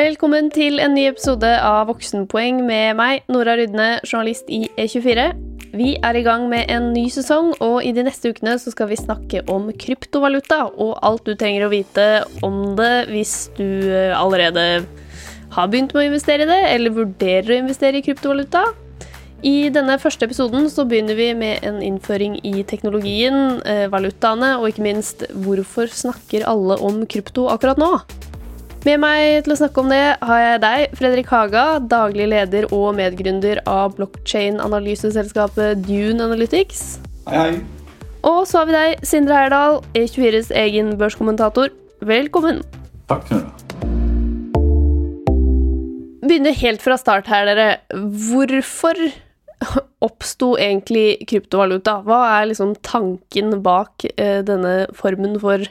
Velkommen til en ny episode av Voksenpoeng med meg, Nora Rydne, journalist i E24. Vi er i gang med en ny sesong, og i de neste ukene så skal vi snakke om kryptovaluta og alt du trenger å vite om det hvis du eh, allerede har begynt med å investere i det, eller vurderer å investere i kryptovaluta. I denne første episoden så begynner vi med en innføring i teknologien, eh, valutaene, og ikke minst hvorfor snakker alle om krypto akkurat nå? Med meg til å snakke om det har jeg deg, Fredrik Haga, daglig leder og medgründer av blockchain-analyseselskapet Dune Analytics. Hei, hei. Og så har vi deg, Sindre Heyerdahl, E24s egen børskommentator. Velkommen. Takk, skal du ha. Begynner helt fra start her, dere. Hvorfor oppsto egentlig kryptovaluta? Hva er liksom tanken bak eh, denne formen for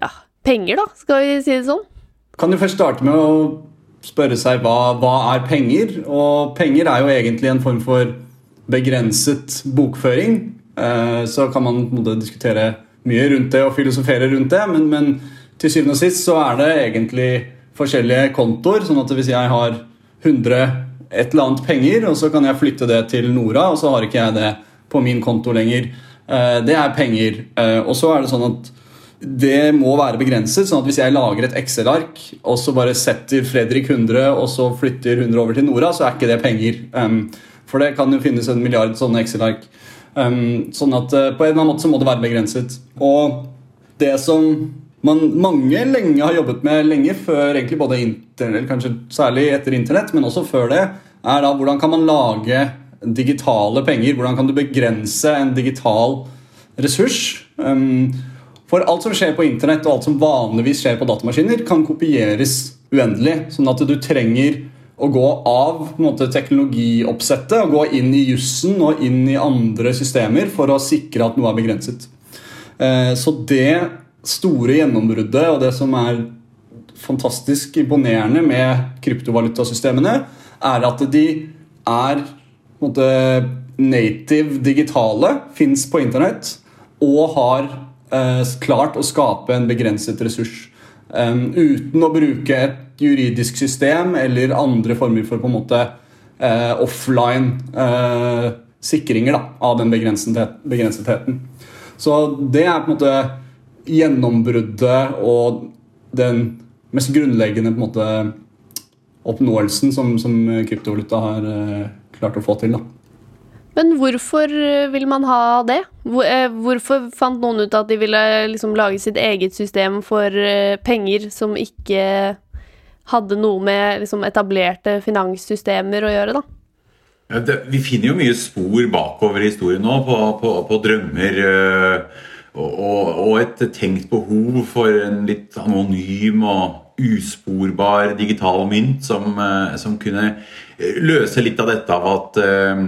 ja, penger, da, skal vi si det sånn? Kan du først starte med å spørre seg hva, hva er penger? Og penger er jo egentlig en form for begrenset bokføring. Eh, så kan man diskutere mye rundt det og filosofere rundt det, men, men til syvende og sist så er det egentlig forskjellige kontoer. sånn at hvis jeg har 100 et eller annet penger, og så kan jeg flytte det til Nora, og så har ikke jeg det på min konto lenger. Eh, det er penger. Eh, og så er det sånn at det må være begrenset. sånn at Hvis jeg lager et Excel-ark og så bare setter Fredrik 100 og så flytter 100 over til Nora, så er ikke det penger. Um, for det kan jo finnes en milliard sånne Excel-ark. Um, sånn at uh, på en eller annen måte så må det være begrenset. Og det som man mange lenge har jobbet med, lenge før egentlig både internett, kanskje særlig etter internett, men også før det, er da hvordan kan man lage digitale penger? Hvordan kan du begrense en digital ressurs? Um, for alt som skjer på internett og alt som vanligvis skjer på datamaskiner, kan kopieres uendelig. Sånn at du trenger å gå av måte, teknologioppsettet og gå inn i jussen og inn i andre systemer for å sikre at noe er begrenset. Eh, så det store gjennombruddet og det som er fantastisk imponerende med kryptovalutasystemene, er at de er måte, native digitale, fins på internett og har klart å skape en begrenset ressurs. Uten å bruke et juridisk system eller andre former for på en måte eh, offline eh, sikringer da, av den begrensetheten. Så det er på en måte gjennombruddet og den mest grunnleggende måte oppnåelsen som, som kryptovaluta har eh, klart å få til. da. Men hvorfor vil man ha det? Eh, hvorfor fant noen ut at de ville liksom lage sitt eget system for eh, penger som ikke hadde noe med liksom etablerte finanssystemer å gjøre, da? Det, vi finner jo mye spor bakover i historien nå på, på, på drømmer og, og, og, et tenkt behov for en litt anonym og usporbar digital mynt som, øh, som kunne løse litt av dette av at øh,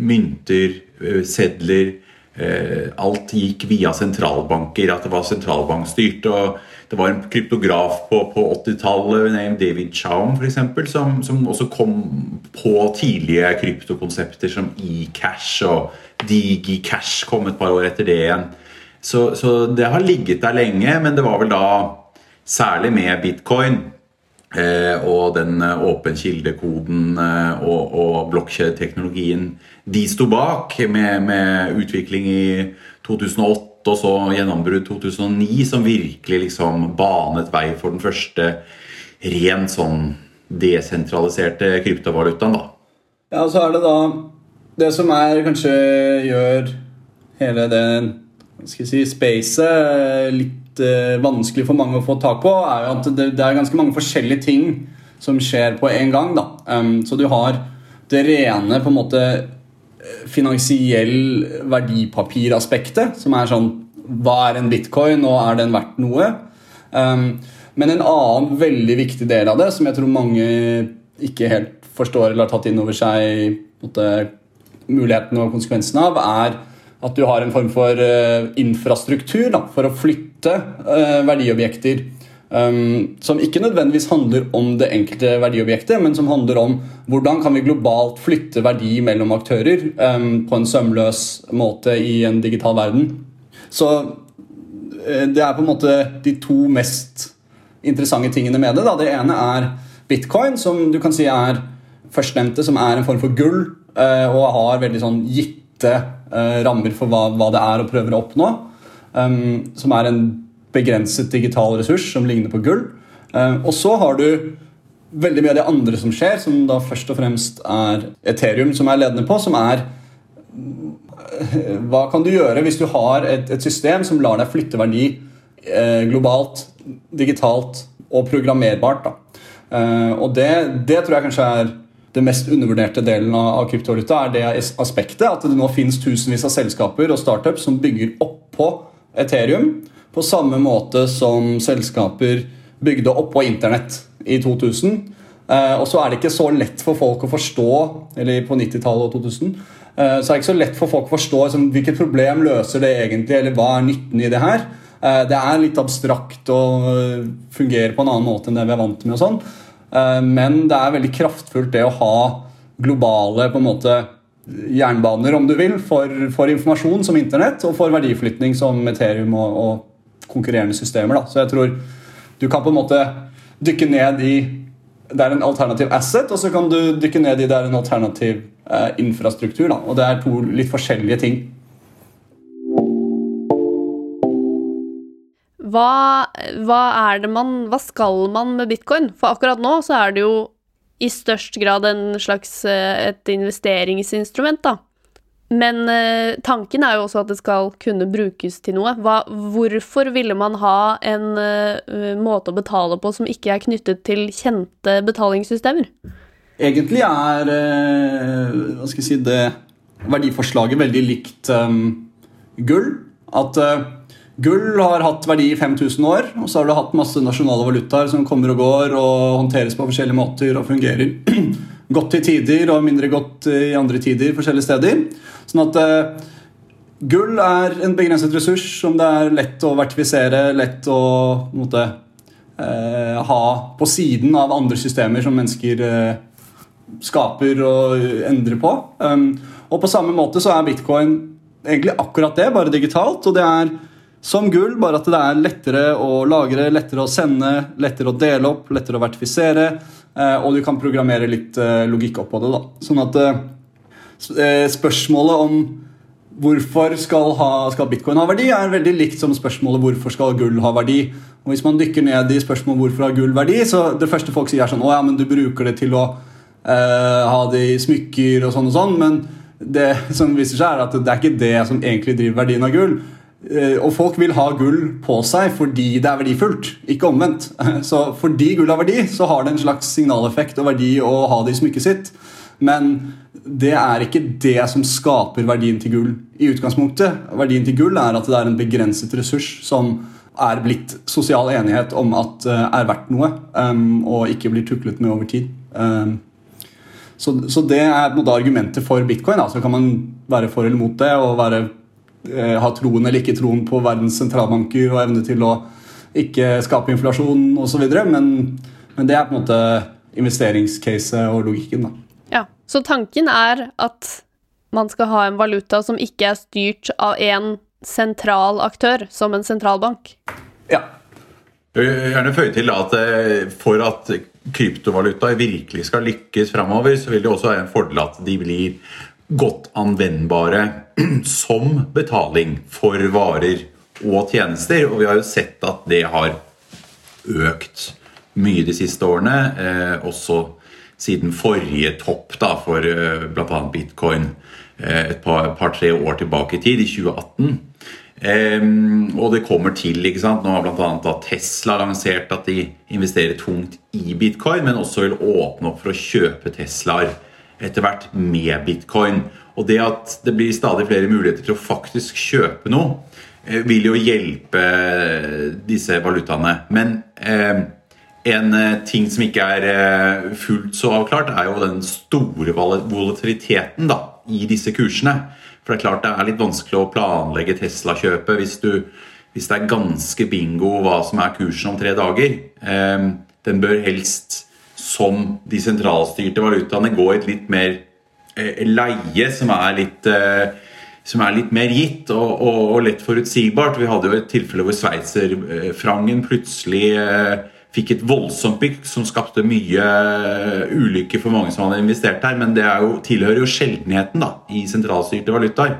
mynter, eh, sedler eh, Alt gikk via sentralbanker, at det var sentralbankstyrt. og Det var en kryptograf på, på 80-tallet, David Chaum, eksempel, som, som også kom på tidlige kryptokonsepter som eCash og DigiCash kom et par år etter det igjen. Så, så det har ligget der lenge, men det var vel da særlig med bitcoin Eh, og den eh, åpen kildekoden eh, og, og blokkjedeteknologien de sto bak, med, med, utvikling i 2008 og så gjennombrudd 2009, som virkelig liksom banet vei for den første rent sånn desentraliserte kryptovalutaen. da. Ja, så er det da Det som er kanskje gjør hele det skal jeg si, spacet litt uh, vanskelig for mange å få tak på, er at det, det, er ganske mange forskjellige ting som skjer på en gang. Da. Um, så du har det rene på en måte finansiell verdipapiraspektet, som er sånn Hva er en bitcoin, og er den verdt noe? Um, men en annen veldig viktig del av det, som jeg tror mange ikke helt forstår eller har tatt inn over seg mulighetene og konsekvensene av, er at du har en form for uh, infrastruktur da, for å flytte uh, verdiobjekter. Um, som ikke nødvendigvis handler om det enkelte verdiobjektet, men som handler om hvordan kan vi globalt flytte verdi mellom aktører um, på en sømløs måte i en digital verden. Så uh, det er på en måte de to mest interessante tingene med det. Da. Det ene er bitcoin, som du kan si er førstnevnte, som er en form for gull, eh, og har veldig sånn gitte eh, rammer for hva, hva, det er og prøver å oppnå. Um, som er en begrenset digital ressurs som ligner på gull. Um, og så har du veldig mye av det andre som skjer, som da først og fremst er Ethereum som er ledende på, som er Hva kan du gjøre hvis du har et, et system som lar deg flytte verdi eh, globalt, digitalt og programmerbart? da. Eh, og det, det, tror jeg kanskje er det mest undervurderte delen av, kryptovaluta, er det aspektet at det nå finnes tusenvis av selskaper og startups som bygger oppå Ethereum, på samme måte som selskaper bygde oppå Internett i 2000. Eh, og så er det ikke så lett for folk å forstå eller på 90-tallet og 2000, eh, så er det ikke så lett for folk å forstå liksom, hvilket problem løser det egentlig, eller hva er nytten i det her. Eh, det er litt abstrakt og fungerer på en annen måte enn det vi er vant med. og sånn. Men det er veldig kraftfullt det å ha globale på en måte jernbaner, om du vil, for, for informasjon som Internett, og for verdiflytning som Ethereum og, og konkurrerende systemer. Da. Så jeg tror du kan på en måte dykke ned i det er en alternativ asset, og så kan du dykke ned i det er en alternativ eh, infrastruktur. Da. Og det er to litt forskjellige ting. Hva, hva, er det man Hva skal man med bitcoin? For akkurat nå så er det jo i størst grad en slags eh, et investeringsinstrument, da. Men eh, tanken er jo også at det skal kunne brukes til noe. Hva, hvorfor ville man ha en uh, måte å betale på som ikke er knyttet til kjente betalingssystemer? Egentlig er uh, hva skal jeg si, det verdiforslaget veldig likt um, gull. At gull har hatt verdi i 5000 år, og så har du hatt masse nasjonale valutaer som kommer og går og håndteres på forskjellige måter og fungerer godt i tider og mindre godt i andre tider forskjellige steder. Sånn at uh, gull er en begrenset ressurs som det er lett å vertifisere, lett å måte, uh, ha på siden av andre systemer som mennesker uh, skaper og endrer på. Um, og på samme måte så er bitcoin egentlig akkurat det, bare digitalt. Og det er som gull, bare at det er lettere å lagre, lettere å sende, lettere å dele opp, lettere å vertifisere. Og du kan programmere litt logikk oppå det. da. Sånn at Eh, spørsmålet om hvorfor skal, ha, skal, bitcoin ha verdi, er veldig likt som spørsmålet hvorfor skal gull ha verdi. Og Hvis man dykker ned i spørsmålet hvorfor har gull verdi, så det første folk sier er sånn Å ja, men du bruker det til å eh, ha det i smykker og sånn og sånn. Men det som viser seg, er at det er ikke det som egentlig driver verdien av gull. Eh, og folk vil ha gull på seg fordi det er verdifullt, ikke omvendt. Så fordi gull har verdi, så har det en slags signaleffekt og verdi å ha det i smykket sitt. Men det er ikke det som skaper verdien til gull i utgangspunktet. Verdien til gull er at det er en begrenset ressurs som er blitt sosial enighet om at uh, er verdt noe, um, og ikke blir tuklet med over tid. Um, så, det er på argumentet for bitcoin. Så kan man være for eller mot det og være, uh, ha troen eller ikke troen på verdens sentralbanker og evne til å ikke skape inflasjon osv. Men, men det er på en måte investeringscase og logikken. da. Så tanken er at man skal ha en valuta som ikke er styrt av én sentral aktør, som en sentralbank. Ja. Jeg vil gjerne føye til at eh, for at kryptovaluta virkelig skal lykkes framover, så vil det også være en fordel at de blir godt anvendbare som betaling for varer og tjenester. Og vi har jo sett at det har økt mye de siste årene. Eh, også siden forrige topp da, for eh, bl.a. bitcoin eh, et par-tre par, år tilbake i tid, i 2018. Um, og det kommer til. ikke sant? Nå har bl.a. Tesla lansert at de investerer tungt i bitcoin, men også vil åpne opp for å kjøpe Teslaer etter hvert med bitcoin. Og det at det blir stadig flere muligheter til å faktisk kjøpe noe, uh, vil jo hjelpe disse valutaene. Men en eh, ting som ikke er eh, fullt så avklart, er jo den store volatiliteten da, i disse kursene. For det er klart det er litt vanskelig å planlegge Tesla-kjøpet hvis, hvis, det er ganske bingo hva som er kursen om tre dager. Eh, den bør helst, som de sentralstyrte valutaene, gå i et litt mer eh, leie som er litt som er litt mer gitt og, og, og lett forutsigbart. Vi hadde jo et tilfelle hvor sveitserfrangen plutselig fikk et voldsomt bygg som skapte mye ulykker for mange som hadde investert her. Men det jo, tilhører jo sjeldenheten da, i sentralstyrte valutaer.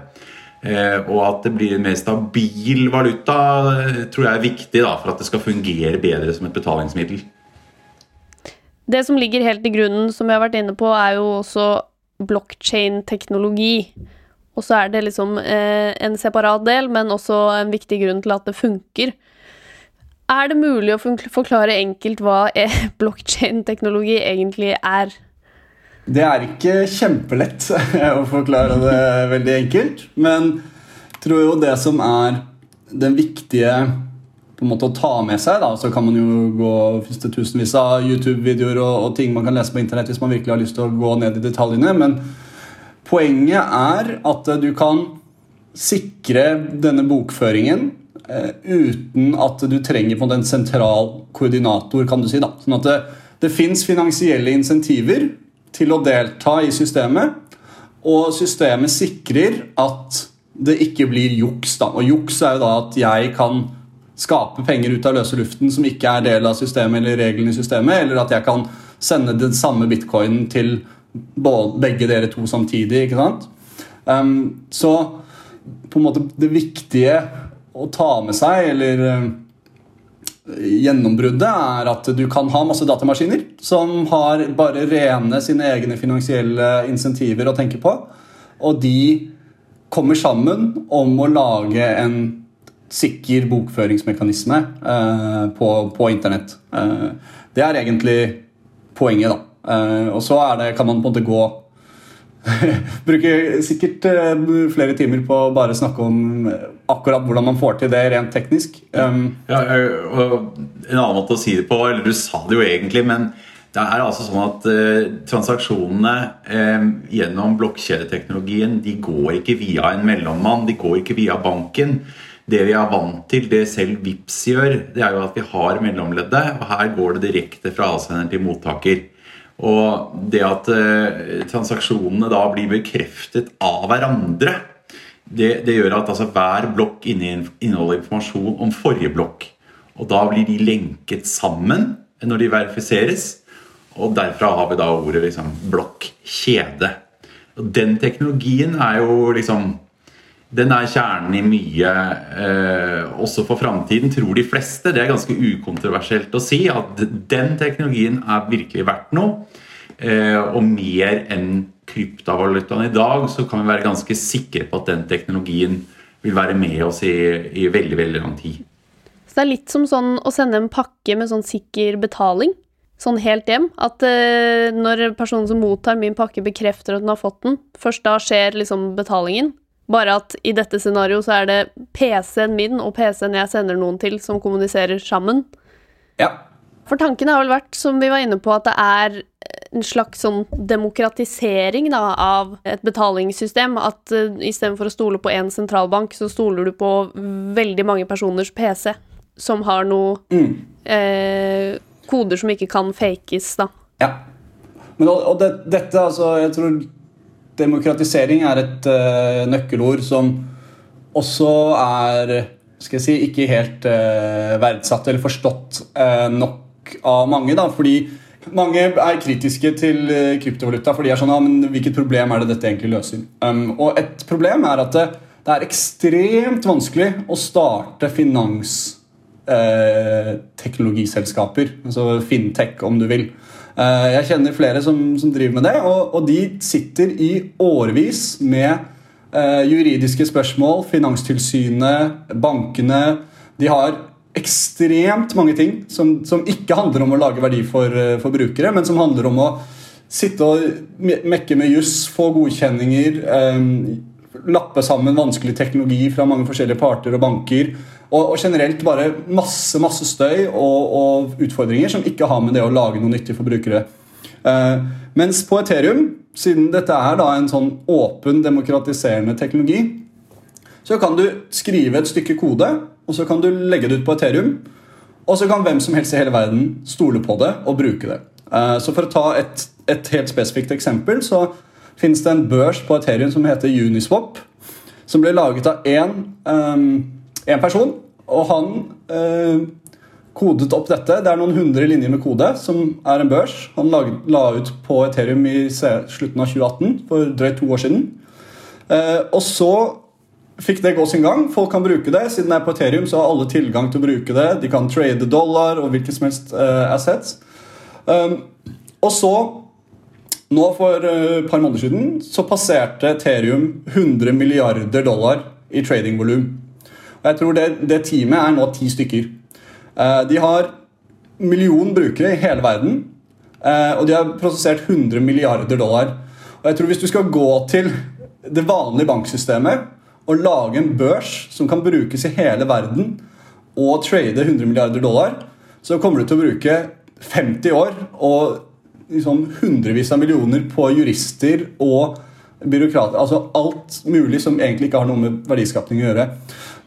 Eh, og at det blir en mer stabil valuta, tror jeg er viktig da, for at det skal fungere bedre som et betalingsmiddel. Det som ligger helt i grunnen, som jeg har vært inne på, er jo også blockchain-teknologi. Og så er det liksom eh, en separat del, men også en viktig grunn til at det funker. Er det mulig å forklare enkelt hva blockchain-teknologi egentlig er? Det er ikke kjempelett å forklare det veldig enkelt, men jeg tror jo det som er den viktige på en måte å ta med seg. da, Så kan man jo gå finnes det tusenvis av YouTube-videoer og, og, ting man kan lese på internett hvis man virkelig har lyst til å gå ned i detaljene. Men poenget er at du kan sikre denne bokføringen eh, uten at du trenger på en sentral koordinator. kan du si da. Sånn at det, det fins finansielle insentiver til å delta i systemet, og systemet sikrer at det ikke blir juks. da, Og juks er jo da at jeg kan skape penger ut av løse luften som ikke er del av systemet eller reglene i systemet, eller at jeg kan sende den samme bitcoinen til begge dere to samtidig. ikke sant? Um, så på en måte det viktige å ta med seg, eller uh, gjennombruddet, er at du kan ha masse datamaskiner som har bare rene sine egne finansielle insentiver å tenke på, og de kommer sammen om å lage en sikker bokføringsmekanisme eh, på, på, internett. Eh, det er egentlig poenget, da. Eh, og så er det, kan man på en måte gå Bruke sikkert flere timer på å bare snakke om akkurat hvordan man får til det rent teknisk. Um, ja, og en annen måte å si det på, eller du sa det jo egentlig, men det er altså sånn at eh, transaksjonene eh, gjennom blokkjedeteknologien de går ikke via en mellommann, de går ikke via banken det vi er vant til, det selv VIPS gjør, det er jo at vi har mellomleddet. og Her går det direkte fra avsender til mottaker. Og det at eh, transaksjonene da blir bekreftet av hverandre, det, det gjør at altså, hver blokk inneholder informasjon om forrige blokk. Og da blir de lenket sammen når de verifiseres. Og derfra har vi da ordet liksom, blokkjede. Og den teknologien er jo liksom den er kjernen i mye eh, også for framtiden, tror de fleste. Det er ganske ukontroversielt å si at den teknologien er virkelig verdt noe. Eh, og mer enn kryptovalutaen i dag, så kan vi være ganske sikre på at den teknologien vil være med oss i, i veldig, veldig lang tid. Så det er litt som sånn å sende en pakke med sånn sikker betaling? Sånn helt hjem? At eh, når personen som mottar min pakke, bekrefter at den har fått den, først da skjer liksom betalingen? Bare at i dette scenarioet så er det PC-en min og PC-en jeg sender noen til, som kommuniserer sammen. Ja. For tanken har vel vært, som vi var inne på, at det er en slags sånn demokratisering da, av et betalingssystem. At uh, istedenfor å stole på én sentralbank, så stoler du på veldig mange personers PC som har noe mm. eh, koder som ikke kan fakes, da. Ja. Men og, og det, dette, altså Jeg tror demokratisering er et uh, nøkkelord som også er skal jeg si, ikke helt uh, verdsatt eller forstått uh, nok av mange. Da, fordi mange er kritiske til kryptovaluta fordi de er sånn ja, men hvilket problem er det dette egentlig løser. Um, og et problem er at det, det er ekstremt vanskelig å starte finansteknologiselskaper. altså fintech, om du vil. Eh, jeg kjenner flere som, som driver med det, og, og, de sitter i årevis med uh, juridiske spørsmål. Finanstilsynet, bankene De har ekstremt mange ting som, som ikke handler om å lage verdi for, uh, for, brukere, men som handler om å sitte og mekke med juss, få godkjenninger, um, lappe sammen vanskelig teknologi fra mange forskjellige parter og banker. Og, og, generelt bare masse masse støy og, og, utfordringer som ikke har med det å lage noe nyttig for brukere. Uh, mens på Ethereum, siden dette er da en sånn åpen, demokratiserende teknologi, så kan du skrive et stykke kode, og så kan du legge det ut på Ethereum. Og så kan hvem som helst i hele verden stole på det og bruke det. Uh, så For å ta et, et helt spesifikt eksempel, så finnes det en børs på Ethereum som heter Uniswap. Som ble laget av én um, en person, og han eh, kodet opp dette. Det er noen hundre linjer med kode, som er en børs. Han la, la ut på Ethereum i slutten av 2018, for drøyt to år siden. Eh, og så fikk det gå sin gang. Folk kan bruke det. Siden det er på Ethereum, så har alle tilgang til å bruke det. De kan trade dollar og hvilke som helst eh, assets. Um, og så, nå for et par måneder siden, så passerte Ethereum 100 milliarder dollar i tradingvolum. Og jeg tror det, det, teamet er nå ti stykker. Uh, de har million brukere i hele verden, og de har prosessert 100 milliarder dollar. Og jeg tror Hvis du skal gå til det vanlige banksystemet og lage en børs som kan brukes i hele verden, og trade 100 milliarder dollar, så kommer du til å bruke 50 år og liksom hundrevis av millioner på jurister og byråkrater. Altså alt mulig som egentlig ikke har noe med verdiskapning å gjøre.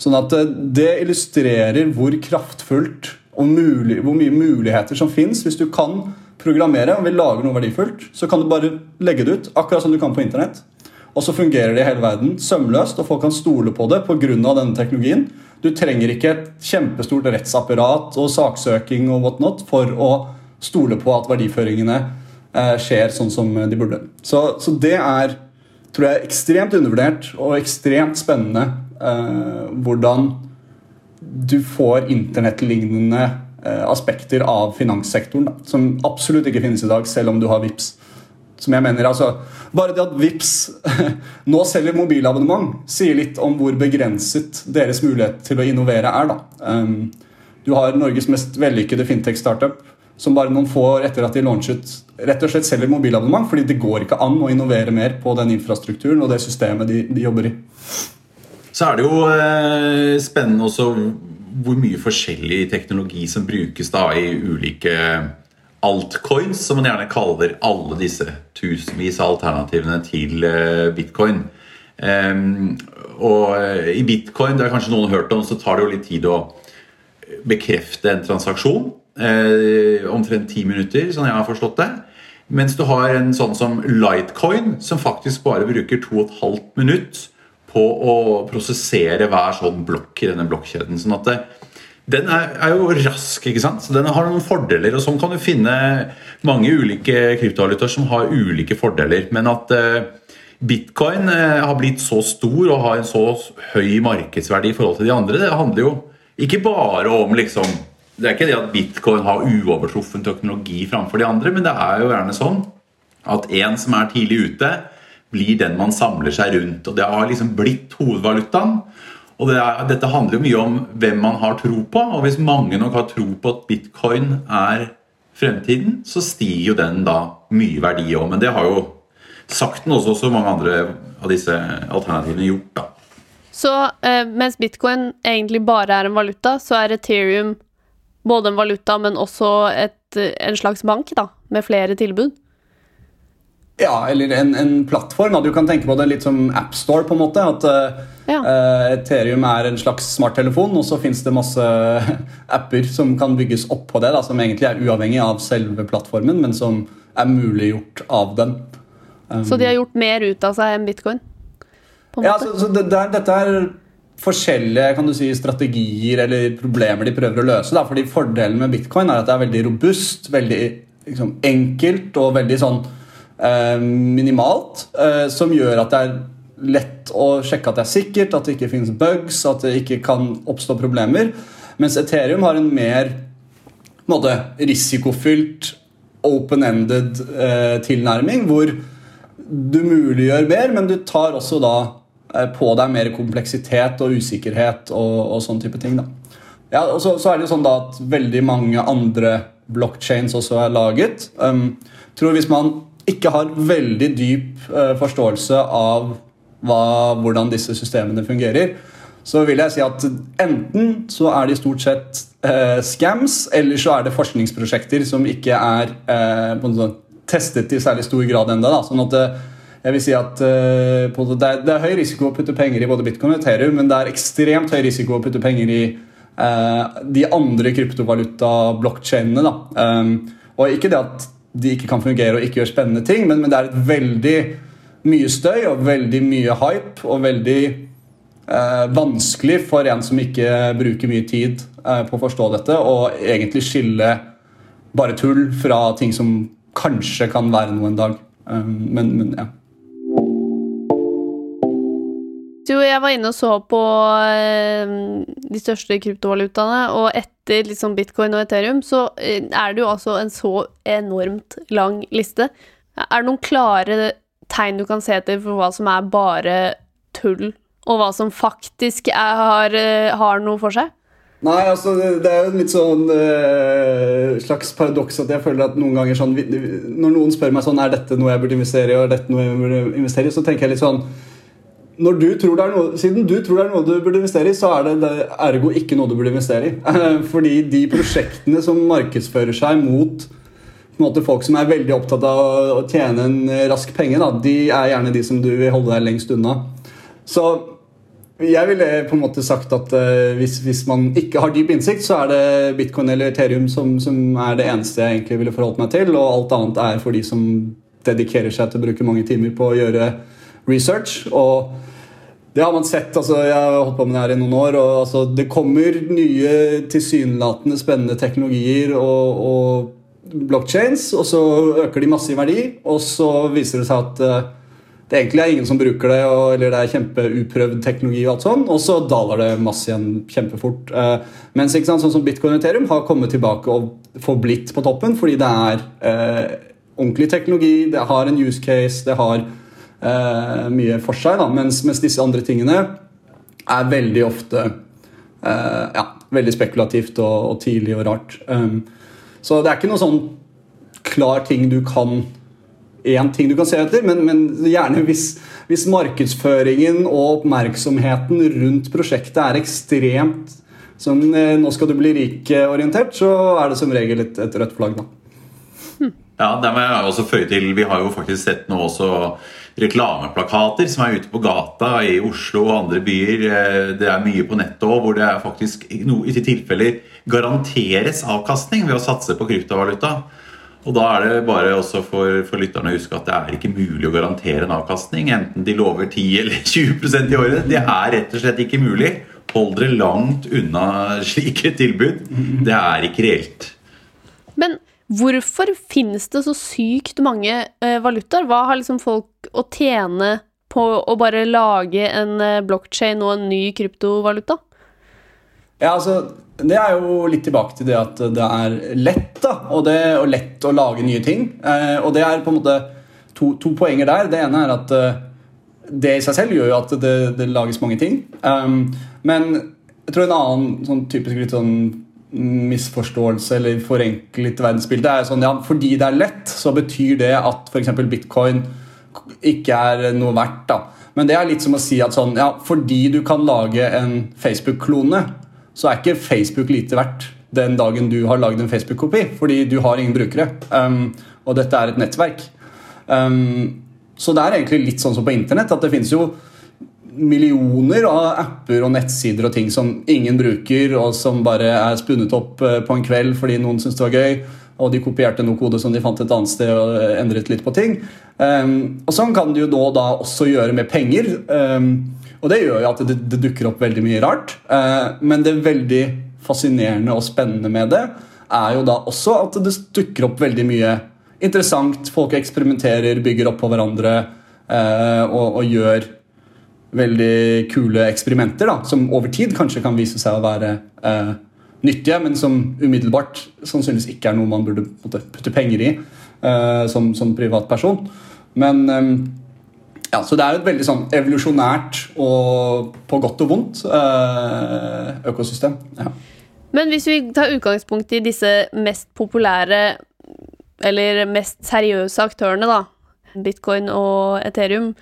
Sånn at eh, Det illustrerer hvor kraftfullt og mulig, hvor mye muligheter som fins. Hvis du kan programmere og vil lage noe verdifullt, så kan du bare legge det ut. akkurat som du kan på internett. Og så fungerer det i hele verden sømløst, og folk kan stole på det pga. denne teknologien. Du trenger ikke et kjempestort rettsapparat og saksøking og whatnot for å stole på at verdiføringene eh, skjer sånn som de burde. Så, så, det er tror jeg, ekstremt undervurdert og ekstremt spennende hvordan du får internettlignende eh, aspekter av finanssektoren da, som absolutt ikke finnes i dag, selv om du har VIPS som jeg mener, altså, Bare det at VIPS nå selger mobilabonnement, sier litt om hvor begrenset deres mulighet til å innovere er. da. Um, du har Norges mest vellykkede fintech-startup som bare noen få år etter at de launchet, rett og slett selger mobilabonnement, fordi det går ikke an å innovere mer på den infrastrukturen og det systemet de, de jobber i. Så er det jo eh, spennende også hvor mye forskjellig teknologi som brukes da i ulike altcoins, som man gjerne kaller alle disse tusenvis av alternativene til eh, bitcoin. Um, og eh, i bitcoin, det har kanskje noen hørt om, så tar det jo litt tid å bekrefte en transaksjon. Omtrent ti minutter, sånn jeg har forstått det. Mens du har en sånn som Lightcoin, som faktisk bare bruker 2 12 minutt på å prosessere hver sånn blokk i denne blokkjeden. Sånn at det, den er, er, jo rask, ikke sant? Så den har noen fordeler. og Sånn kan du finne mange ulike kryptovalutaer som har ulike fordeler. Men at uh, bitcoin uh, har blitt så stor og har en så høy markedsverdi i forhold til de andre, det handler jo ikke bare om liksom Det er ikke det at bitcoin har uovertruffen teknologi framfor de andre, men det er jo gjerne sånn at en som er tidlig ute, blir den man samler seg rundt. Og det har liksom blitt hovedvalutaen. Og det er, Dette handler jo mye om hvem man har tro på. Og hvis mange nok har tro på at bitcoin er fremtiden, så stiger jo den da mye verdi òg. Men det har jo sakten også, også mange andre av disse alternativene gjort. da. Så eh, mens bitcoin egentlig bare er en valuta, så er Ethereum både en valuta, men også et, en slags bank da, med flere tilbud? Ja, eller en, en, plattform. Da. Du kan tenke på det litt som AppStore. på en måte, at uh, ja. uh, Ethereum er en slags smarttelefon, og så fins det masse apper som kan bygges opp på det, da, som egentlig er uavhengig av selve plattformen, men som er muliggjort av den. Um, så de har gjort mer ut av seg enn bitcoin? ja, så, så det, det er, dette er forskjellige kan du si, strategier eller problemer de prøver å løse. Da. fordi Fordelen med bitcoin er at det er veldig robust, veldig liksom, enkelt og veldig sånn Eh, minimalt, eh, som gjør at det er lett å sjekke at det er sikkert, at det ikke finnes bugs, at det ikke kan oppstå problemer. Mens Ethereum har en mer måte, risikofylt, open-ended eh, tilnærming, hvor du muliggjør mer, men du tar også da eh, på deg mer kompleksitet og usikkerhet og, og sånn type ting. Da. Ja, og så, så, er det jo sånn da at veldig mange andre blockchains også er laget. Um, tror Hvis man ikke har veldig dyp uh, forståelse av hva, hvordan disse systemene fungerer, så vil jeg si at enten så er de stort sett uh, scams, eller så er det forskningsprosjekter som ikke er uh, testet i særlig stor grad ennå. Sånn at jeg vil si at det er, det, er, høy risiko å putte penger i både bitcoin og Ethereum, men det er ekstremt høy risiko å putte penger i de andre kryptovaluta-blokkjedene. Um, og ikke det at de ikke kan fungere og ikke gjør spennende ting, men, men, det er et veldig mye støy og veldig mye hype og veldig eh, vanskelig for en som ikke bruker mye tid eh, på å forstå dette og egentlig skille bare tull fra ting som kanskje kan være noe en dag. Um, men, men ja. Jo, jeg var inne og så på eh, de største kryptovalutaene, og etter liksom bitcoin og Ethereum, så eh, er det jo altså en så enormt lang liste. Er det noen klare tegn du kan se etter for hva som er bare tull, og hva som faktisk er, har, eh, har noe for seg? Nei, altså det er jo en litt sånn uh, slags paradoks at jeg føler at noen ganger sånn Når noen spør meg sånn er dette noe jeg burde investere i, og er dette noe jeg burde investere i, så tenker jeg litt sånn når du tror det er noe, Siden du tror det er noe du burde investere i, så er det, det ergo ikke noe du burde investere i. Fordi de prosjektene som markedsfører seg mot måte, folk som er veldig opptatt av å tjene en rask penge, da, de er gjerne de som du vil holde deg lengst unna. Så jeg ville på en måte sagt at uh, hvis, hvis, man ikke har dyp innsikt, så er det bitcoin eller Ethereum som, som, er det eneste jeg egentlig ville forholdt meg til, og alt annet er for de som dedikerer seg til å bruke mange timer på å gjøre research. og det har man sett. altså Jeg har holdt på med det her i noen år. og altså, Det kommer nye tilsynelatende spennende teknologier og, og blockchains, og så øker de masse i verdi, og så viser det seg at uh, det egentlig er ingen som bruker det, og, eller det er kjempeuprøvd teknologi, og alt sånn, og så daler det masse igjen kjempefort. Uh, mens ikke sant, sånn som Bitcoin og Ethereum har kommet tilbake og forblitt på toppen fordi det er uh, ordentlig teknologi, det har en use case, det har eh, mye for seg. Da. Mens, mens, disse andre tingene er veldig ofte eh, ja, veldig spekulativt og, og, tidlig og rart. Um, så det er ikke noe sånn klar ting du kan én ting du kan se etter, men, men gjerne hvis, hvis, markedsføringen og oppmerksomheten rundt prosjektet er ekstremt som eh, 'nå skal du bli rik'-orientert, så er det som regel et, et rødt flagg. da. Ja, det må jeg også føye til. Vi har jo faktisk sett nå også reklameplakater som er ute på gata i Oslo og andre byer. Eh, det er mye på nettet òg hvor det er faktisk i tilfeller garanteres avkastning ved å satse på kryptovaluta. Og Da er det bare også for, for lytterne å huske at det er ikke mulig å garantere en avkastning. Enten de lover 10 eller 20% i året. Det er rett og slett ikke mulig. Hold dere langt unna slike tilbud. Det er ikke reelt. Men Hvorfor finnes det så sykt mange uh, valutaer? Hva har liksom folk å tjene på å bare lage en uh, blokkjede og en ny kryptovaluta? Ja, altså, Det er jo litt tilbake til det at det er lett da, og, det, og lett å lage nye ting. Eh, og det er på en måte to, to, poenger der. Det ene er at eh, det i seg selv gjør jo at det, det lages mange ting. Um, men jeg tror en annen sånn typisk litt sånn misforståelse eller forenklet verdensbilde er sånn ja, fordi det er lett, så betyr det at f.eks. bitcoin ikke er noe verdt. da. Men det er litt som å si at sånn, ja, fordi du kan lage en Facebook-klone, så er ikke Facebook lite verdt den dagen du har lagd en Facebook-kopi, fordi du har ingen brukere. Um, og dette er et nettverk. Um, så det er egentlig litt sånn som på internett, at det finnes jo millioner av apper og nettsider og ting som ingen bruker, og som bare er spunnet opp eh, på en kveld fordi noen syntes det var gøy. Og de kopierte noe kode som de fant et annet sted og eh, endret litt på ting. Um, og Sånn kan du jo nå da også gjøre med penger. Um, og det gjør jo at det, det dukker opp veldig mye rart. Uh, men det veldig fascinerende og spennende med det er jo da også at det dukker opp veldig mye interessant. Folk eksperimenterer, bygger opp på hverandre uh, og, og gjør veldig kule eksperimenter da, som over tid kanskje kan vise seg å være eh, nyttige, men som umiddelbart sannsynligvis ikke er noe man burde måtte, putte penger i eh, som, som privatperson. Men eh, ja, Så det er jo et veldig sånn evolusjonært og på godt og vondt eh, økosystem. Ja. Men hvis vi tar utgangspunkt i disse mest populære eller mest seriøse aktørene, da, bitcoin og Ethereum,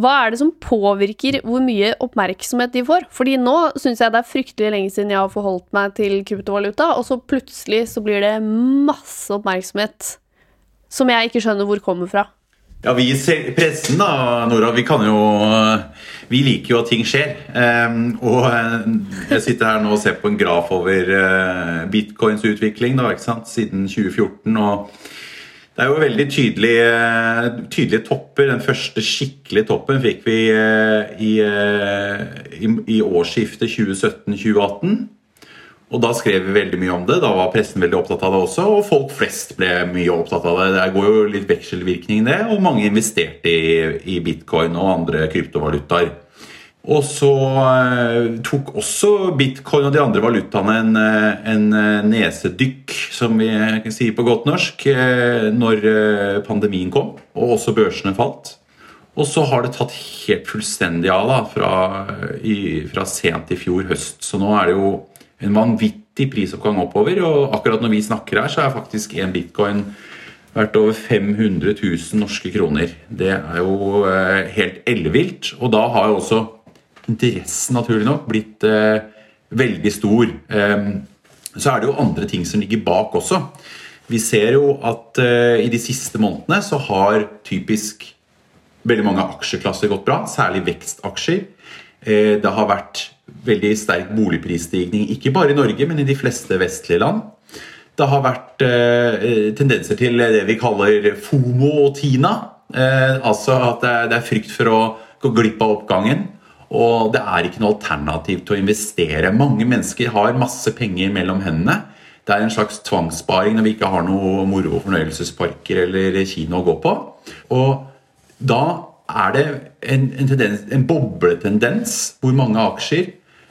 hva er det som påvirker hvor mye oppmerksomhet de får? Fordi nå syns jeg det er fryktelig lenge siden jeg har forholdt meg til kryptovaluta, og så plutselig så blir det masse oppmerksomhet som jeg ikke skjønner hvor kommer fra. Ja, vi i pressen da, Nora, vi kan jo Vi liker jo at ting skjer. Um, og eh, jeg sitter her nå og ser på en graf over uh, bitcoins utvikling da, ikke sant, siden 2014. og det er jo veldig tydelige, tydelige, topper. Den første skikkelige toppen fikk vi eh, i, eh, i, i årsskiftet 2017-2018. Og da skrev vi veldig mye om det. Da var pressen veldig opptatt av det også. Og folk flest ble mye opptatt av det. Det går jo litt vekselvirkning, det. Og mange investerte i, i bitcoin og andre kryptovalutaer. Og så eh, tok også bitcoin og de andre valutaene en, eh, en eh, nesedykk, som vi sier på godt norsk, når pandemien kom og også børsene falt. Og så har det tatt helt fullstendig av da, fra, i, fra sent i fjor høst. Så nå er det jo en vanvittig prisoppgang oppover. Og akkurat når vi snakker her, så er faktisk en bitcoin verdt over 500 000 norske kroner. Det er jo helt ellevilt. Og da har jo også interessen naturlig nok blitt eh, veldig stor. Eh, så er det jo andre ting som ligger bak også. Vi ser jo at eh, i de siste månedene så har typisk veldig mange aksjeklasser gått bra, særlig vekstaksjer. Eh, det har vært veldig sterk boligprisstigning, ikke bare i Norge, men i de fleste vestlige land. Det har vært eh, tendenser til det vi kaller FOMO og TINA. Eh, altså at det er, frykt for å gå glipp av oppgangen. Og det er ikke noe alternativ til å investere. Mange mennesker har masse penger mellom hendene. Det er en slags tvangssparing når vi ikke har noe moro fornøyelsesparker eller kino å gå på. Og da er det en, en, tendens, en bobletendens hvor mange aksjer,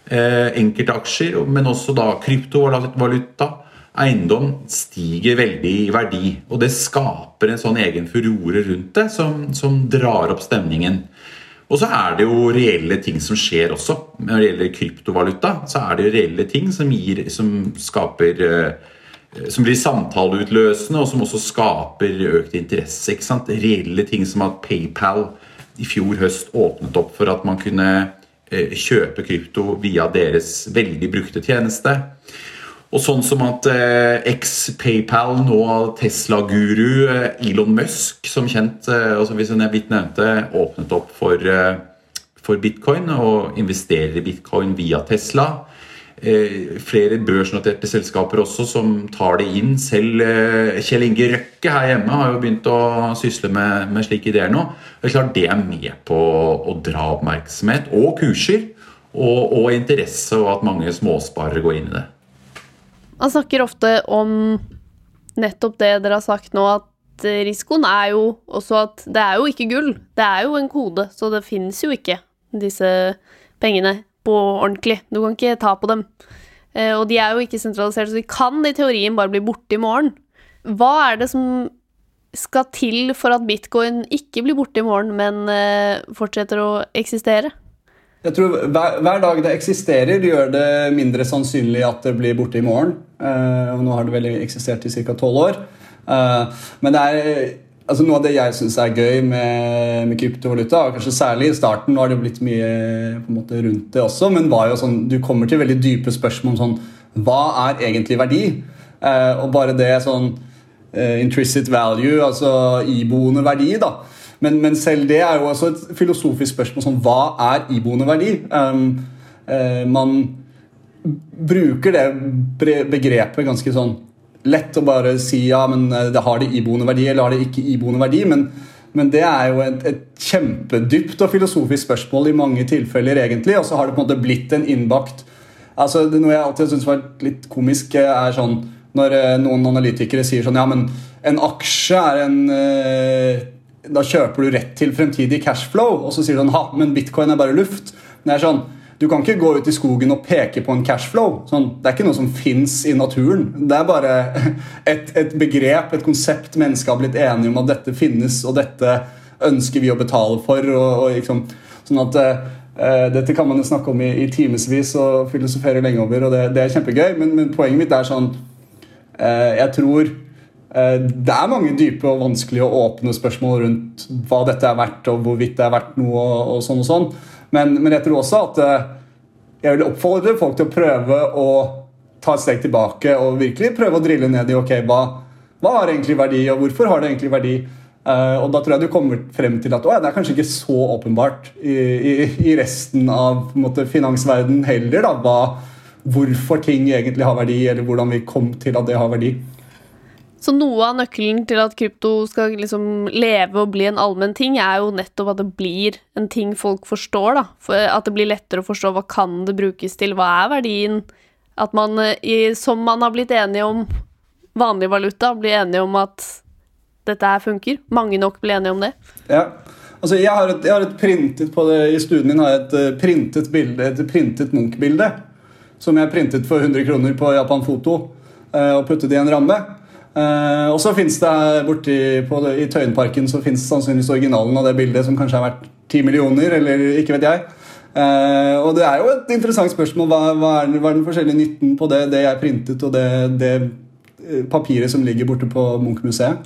eh, enkeltaksjer, men også da kryptovaluta, eiendom, stiger veldig i verdi. Og det skaper en sånn egen furore rundt det som, som drar opp stemningen. Og så er det jo reelle ting som skjer også. Når det gjelder kryptovaluta, så er det reelle ting som, gir, som skaper eh, som blir samtaleutløsende, og som også skaper økt interesse. ikke sant? Reelle ting som at PayPal i fjor høst åpnet opp for at man kunne eh, kjøpe krypto via deres veldig brukte tjeneste. Og sånn som at eh, eks-PayPal, nå Tesla-guru eh, Elon Musk, som kjent, eh, hvis hun er blitt nevnte, åpnet opp for, eh, for, bitcoin og investerer i bitcoin via Tesla. Eh, flere børsnoterte selskaper også som tar det inn. Selv eh, Kjell Inge Røkke her hjemme har jo begynt å sysle med, med slike ideer nå. Det er klart det er med på å dra oppmerksomhet og kurser og, og interesse, og at mange småsparere går inn i det. Man snakker ofte om nettopp det dere har sagt nå, at risikoen er jo også at det er jo ikke gull. Det er jo en kode, så det finnes jo ikke disse pengene på ordentlig. Du kan ikke ta på dem. Eh, og de er jo ikke sentralisert, så de kan i teorien bare bli borte i morgen. Hva er det som skal til for at bitcoin ikke blir borte i morgen, men eh, fortsetter å eksistere? Jeg tror hver, hver, dag det eksisterer, gjør det mindre sannsynlig at det blir borte i morgen. Uh, nå har det vel eksistert i ca. tolv år. Uh, men det er altså noe av det jeg syns er gøy med, med, kryptovaluta, og kanskje særlig i starten, nå har det blitt mye på en måte rundt det også, men var jo sånn, du kommer til veldig dype spørsmål om sånn Hva er egentlig verdi? Uh, og bare det sånn intrinsic value, altså iboende verdi, da men, men, selv det er jo også et filosofisk spørsmål Sånn, hva er iboende verdi? Um, uh, man bruker det begrepet ganske sånn lett å bare si ja, men eh, det har det iboende verdi eller har det ikke iboende verdi. men men det er jo et, et, kjempedypt og filosofisk spørsmål i mange tilfeller, egentlig. Og så har det på en måte blitt en innbakt altså det Noe jeg alltid syns var litt komisk, er sånn når eh, noen analytikere sier sånn Ja, men en aksje er en da kjøper du rett til fremtidig cashflow, og så sier du sånn, ha, men bitcoin er bare luft. Det er sånn, Du kan ikke gå ut i skogen og peke på en cashflow. Sånn, det er ikke noe som fins i naturen. Det er bare et, et, begrep, et konsept mennesket har blitt enige om at dette finnes, og dette ønsker vi å betale for. og, og liksom, sånn at uh, Dette kan man jo snakke om i, i timevis og filosofere lenge over, og det, det er kjempegøy, men, men, poenget mitt er sånn uh, Jeg tror det er mange dype og vanskelige og åpne spørsmål rundt hva dette er verdt, og hvorvidt det er verdt noe. og sånn og sånn. Men, men jeg tror også at eh, jeg vil oppfordre folk til å prøve å ta et steg tilbake og virkelig prøve å drille ned i ok, hva, hva har egentlig verdi, og hvorfor har det egentlig verdi. Uh, og da tror jeg du kommer frem til at å, det er kanskje ikke så åpenbart i, i, i resten av måte, finansverden heller, da, hva, hvorfor ting egentlig har verdi, eller hvordan vi kom til at det har verdi. Så noe av nøkkelen til at krypto skal liksom leve og bli en allmenn ting, er jo nettopp at det blir en ting folk forstår, da. For at det blir lettere å forstå hva kan det brukes til, hva er verdien At man, eh, som man har blitt enige om vanlig valuta, blir enige om at dette her funker. Mange nok blir enige om det. Ja. Altså, jeg har, et, jeg har et printet på det, I studien min har jeg et uh, printet bilde, et printet Munch-bilde. Som jeg printet for 100 kroner på Japan Foto uh, og puttet i en ramme. Uh, og så finnes det borti på I Tøyenparken så finnes sannsynligvis originalen av det bildet, som kanskje har vært 10 millioner, eller ikke vet jeg. Uh, og det er jo et interessant spørsmål. Hva, hva, er, hva er, den forskjellige nytten på det, det jeg printet, og det, det papiret som ligger borte på Munch-museet?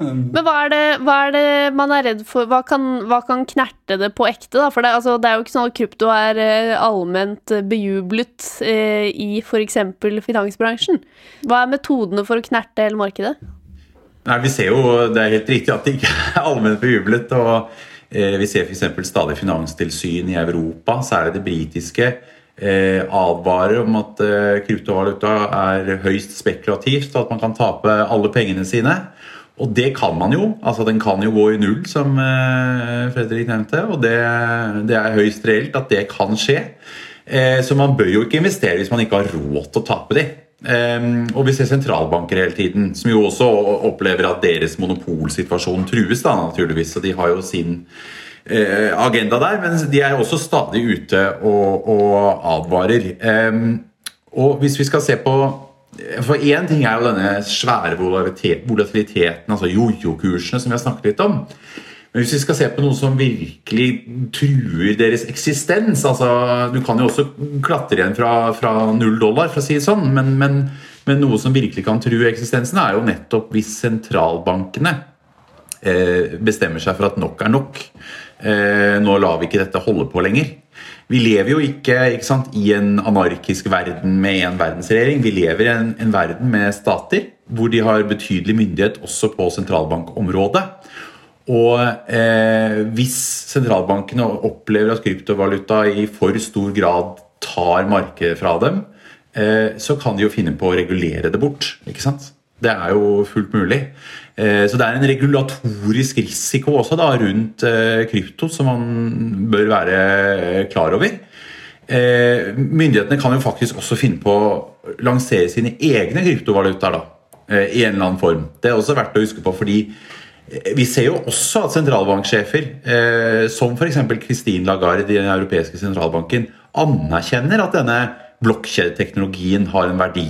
Um, Men hva er, det, hva er, det, man er redd for? Hva kan, hva kan knerte det på ekte? Da? For det, altså, det, er jo ikke sånn at krypto er uh, allment bejublet eh, i f.eks. finansbransjen. Hva er metodene for å knerte hele markedet? Nei, vi ser jo, Det er helt riktig at det ikke er allment bejublet. og eh, Vi ser f.eks. stadig finanstilsyn i Europa, særlig det britiske. advarer om at kryptovaluta er høyst spekulativt, og at man kan tape alle pengene sine. Og det kan man jo. altså Den kan jo gå i null, som eh, Fredrik nevnte. Og det, det er høyst reelt at det kan skje. Eh, så man bør jo ikke investere hvis man ikke har råd til å tape de. Eh, og vi ser sentralbanker hele tiden, som jo også opplever at deres monopolsituasjon trues. da naturligvis, og De har jo sin agenda der, men de er også stadig ute og, og advarer. Og hvis vi skal se på for Én ting er jo denne svære volatiliteten, altså jojo-kursene, som vi har snakket litt om. Men hvis vi skal se på noe som virkelig truer deres eksistens altså Du kan jo også klatre igjen fra, fra null dollar, for å si det sånn, men, men, men, noe som virkelig kan true eksistensen, er jo nettopp hvis sentralbankene eh, bestemmer seg for at nok er nok. Eh, nå lar vi ikke dette holde på lenger. Vi lever jo ikke, ikke sant, i en anarkisk verden med én verdensregjering. Vi lever i en, en, verden med stater hvor de har betydelig myndighet også på sentralbankområdet. Og eh, hvis sentralbankene opplever at kryptovaluta i for stor grad tar markedet fra dem, eh, så kan de jo finne på å regulere det bort. ikke sant? Det er jo fullt mulig. Eh, så det er en regulatorisk risiko også da, rundt eh, krypto som man bør være eh, klar over. Myndighetene kan jo faktisk også finne på å lansere sine egne kryptovalutaer da, i en eller annen form. Det er også verdt å huske på, fordi vi ser jo også at sentralbanksjefer, som f.eks. Christine Lagarde i den europeiske sentralbanken, anerkjenner at denne blokkjedeteknologien har en verdi.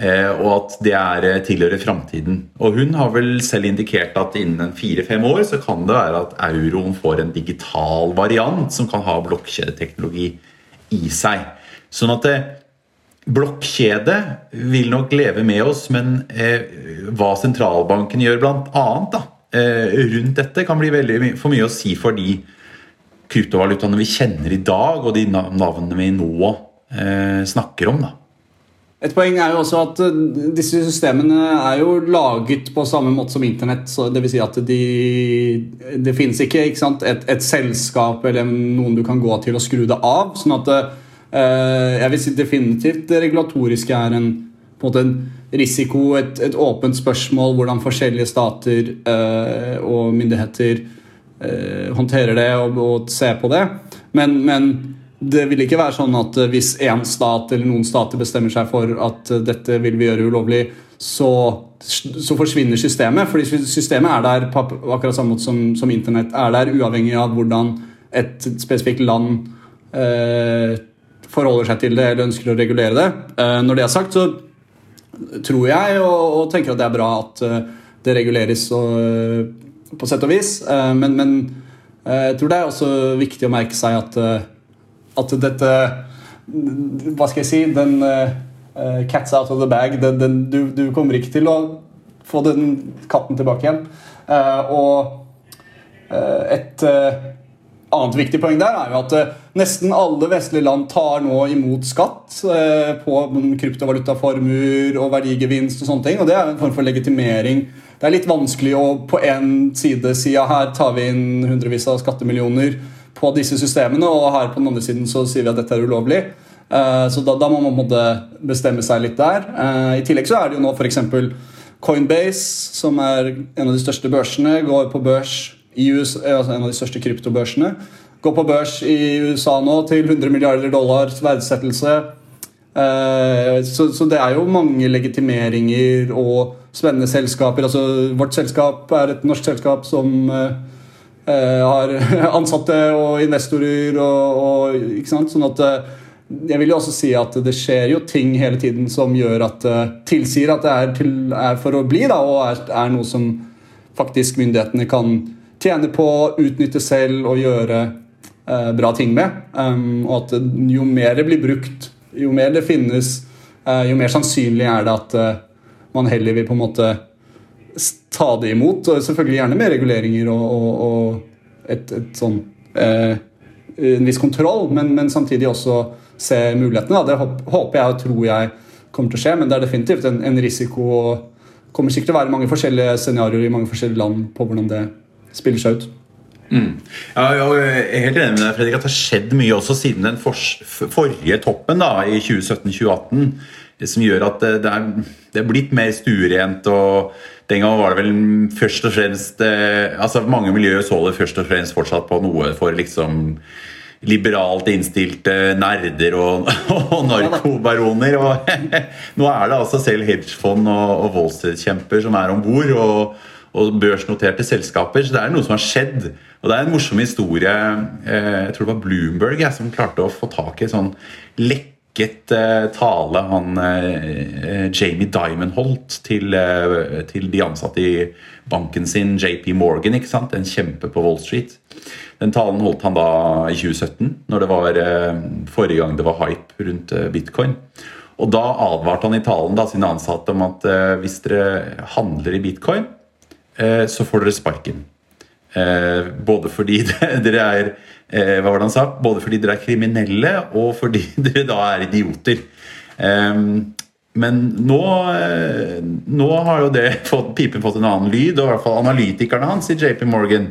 Eh, og at det er eh, tilhører framtiden. Og hun har vel selv indikert at innen fire-fem år så kan det være at euroen får en digital variant som kan ha blokkjedeteknologi i seg. Sånn at eh, blokkjede vil nok leve med oss, men hva sentralbanken gjør bl.a. Eh, rundt dette, kan bli veldig for mye å si for de kryptovalutaene vi kjenner i dag, og de navnene vi nå snakker om. da. Et poeng er jo også at eh, disse systemene er jo laget på samme måte som Internett. så vil si at de, Det finnes ikke, ikke et, et, selskap eller noen du kan gå til og skru det av. sånn at eh, Jeg vil si definitivt det regulatoriske er en, på en, måte en risiko, et, et, åpent spørsmål hvordan forskjellige stater eh, og myndigheter eh, håndterer det og, og ser på det. Men, men det vil ikke være sånn at eh, hvis én stat eller noen stater bestemmer seg for at eh, dette vil vi gjøre ulovlig, så, så forsvinner systemet. Fordi systemet er der på akkurat samme måte som, som internett er der, uavhengig av hvordan et spesifikt land eh, forholder seg til det eller ønsker å regulere det. Eh, når det er sagt, så tror jeg og, og tenker at det er bra at uh, det reguleres og, på sett og vis. eh, men, men jeg tror det er også viktig å merke seg at at dette Hva skal jeg si Den uh, cat's out of the bag. Den, den, du, du, kommer ikke til å få den katten tilbake igjen. Uh, og uh, et annet viktig poeng der er jo at nesten alle vestlige land tar nå imot skatt på kryptovalutaformuer og verdigevinst og sånne ting. Og det er en form for legitimering. Det er litt vanskelig å på én side si ja, her tar vi inn hundrevis av skattemillioner på disse systemene, og her på den andre siden så sier vi at dette er ulovlig. Uh, så da, da, må man måtte bestemme seg litt der. Uh, I tillegg så er det jo nå f.eks. Coinbase, som er en av de største børsene, går på børs i USA, eh, altså en av de største kryptobørsene. Går på børs i USA nå til 100 milliarder dollars verdsettelse. Eh, så, det er jo mange legitimeringer og spennende selskaper. Altså, vårt selskap er et norsk selskap som har ansatte og investorer og, og ikke sant? Sånn at uh, jeg vil jo også si at det skjer jo ting hele tiden som gjør at uh, tilsier at det er, til, er, for å bli, da, og er, er, noe som faktisk myndighetene kan tjene på, utnytte selv og gjøre bra ting med. Um, og at jo mer det blir brukt jo mer det finnes, eh, jo mer sannsynlig er det at eh, man heller vil på en måte ta det imot. og Selvfølgelig gjerne med reguleringer og, og, og et, et sånn eh, en viss kontroll, men, men, samtidig også se mulighetene. Det håper jeg og tror jeg kommer til å skje, men det er definitivt en, en risiko. og kommer sikkert til å være mange forskjellige scenarioer i mange forskjellige land på hvordan det spiller seg ut. Mm. Ja, jeg er helt enig med deg, Fredrik, at det har skjedd mye også siden den for, forrige toppen da, i 2017-2018. Som gjør at det, det, er, det, er, blitt mer stuerent. og Den gang var det vel først og fremst eh, altså Mange miljøer så det først og fremst fortsatt på noe for liksom liberalt innstilte nerder og, og narkobaroner. Og nå er det altså selv hedgefond og, og Wall som er om bord. Og, og børsnoterte selskaper. Så det er noe som har skjedd. Og det er en morsom historie. Eh, jeg tror det var Bloomberg jeg, som klarte å få tak i sånn lekket eh, tale han eh, Jamie Dimon holdt til, til de ansatte i banken sin, JP Morgan, ikke sant? en kjempe på Wall Street. Den talen holdt han da i 2017, når det var forrige gang det var hype rundt bitcoin. Og da advarte han i talen da sine ansatte om at hvis dere handler i bitcoin, Eh, så får dere sparken. Eh, både fordi dere er eh, hva var det han sa? Både fordi dere er kriminelle, og fordi dere da er idioter. Men nå, nå har jo det fått, pipen fått en annen lyd, og i hvert fall analytikerne hans i JP Morgan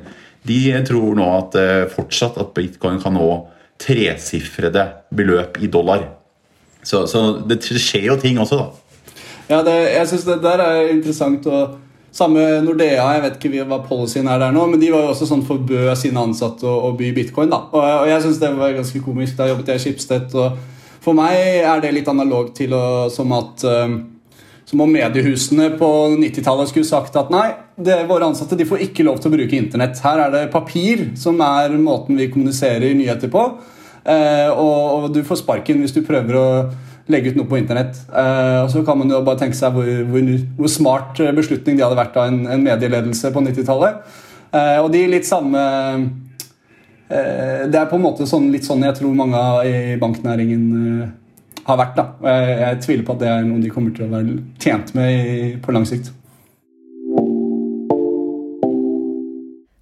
de tror nå at fortsatt at bitcoin kan nå tresifrede beløp i dollar. Så, så det skjer jo ting også, da. Ja, det, jeg syns det der er interessant. og samme Nordea, jeg vet ikke hva policyen er der nå, men de var jo også sånn forbød sine ansatte å, å by bitcoin. da. Og, og jeg syns det var ganske komisk. Da jobbet jeg i Schibsted. og For meg er det litt analogt til å, som at um, som om mediehusene på 90-tallet skulle sagt at nei, det, våre ansatte de får ikke lov til å bruke Internett. Her er det papir som er måten vi kommuniserer nyheter på. Eh, og, og, du får sparken hvis du prøver å legge ut noe på internett. Uh, Så kan man jo bare tenke seg hvor, hvor, hvor smart beslutning det hadde vært av en, en medieledelse på 90-tallet. Uh, eh, og de litt samme uh, Det er på en måte sånn, litt sånn jeg tror mange i banknæringen har vært. da. Jeg, jeg, tviler på at det er noe de kommer til å være tjent med i, på lang sikt.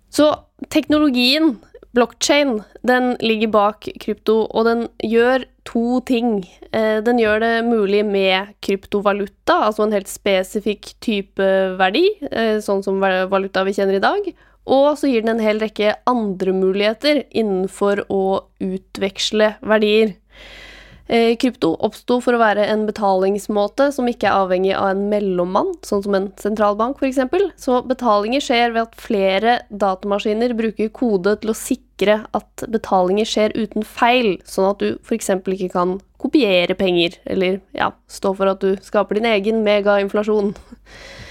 Så teknologien Blockchain den ligger bak krypto, og den gjør to ting. Eh, den gjør det mulig med kryptovaluta, altså en helt spesifikk type verdi, eh, sånn som valuta vi kjenner i dag. Og så gir den en hel rekke andre muligheter innenfor å utveksle verdier. Eh, krypto oppsto for å være en betalingsmåte som ikke er avhengig av en mellommann, sånn som en sentralbank f.eks. Så betalinger skjer ved at flere datamaskiner bruker kode til å sikre at betalinger skjer uten feil, sånn at du f.eks. ikke kan kopiere penger, eller ja, stå for at du skaper din egen megainflasjon.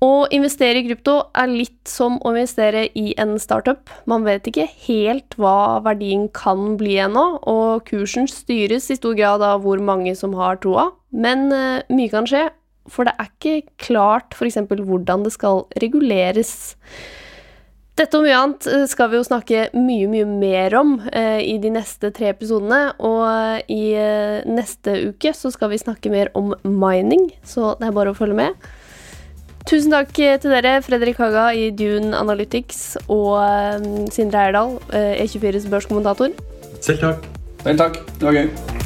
Å investere i krypto er litt som å investere i en startup. Man vet ikke helt hva verdien kan bli ennå, og kursen styres i stor grad av hvor mange som har troa. Men uh, mye kan skje, for det er ikke klart f.eks. hvordan det skal reguleres. Dette og mye annet eh, skal vi jo snakke mye, mye mer om eh, i de neste tre episodene. Og eh, i eh, neste uke så skal vi snakke mer om mining, så det er bare å følge med. Tusen takk til dere, Fredrik Haga i Dune Analytics og um, Sindre Eierdal, E24s børskommentator. Selv takk. Selv takk. Det var gøy.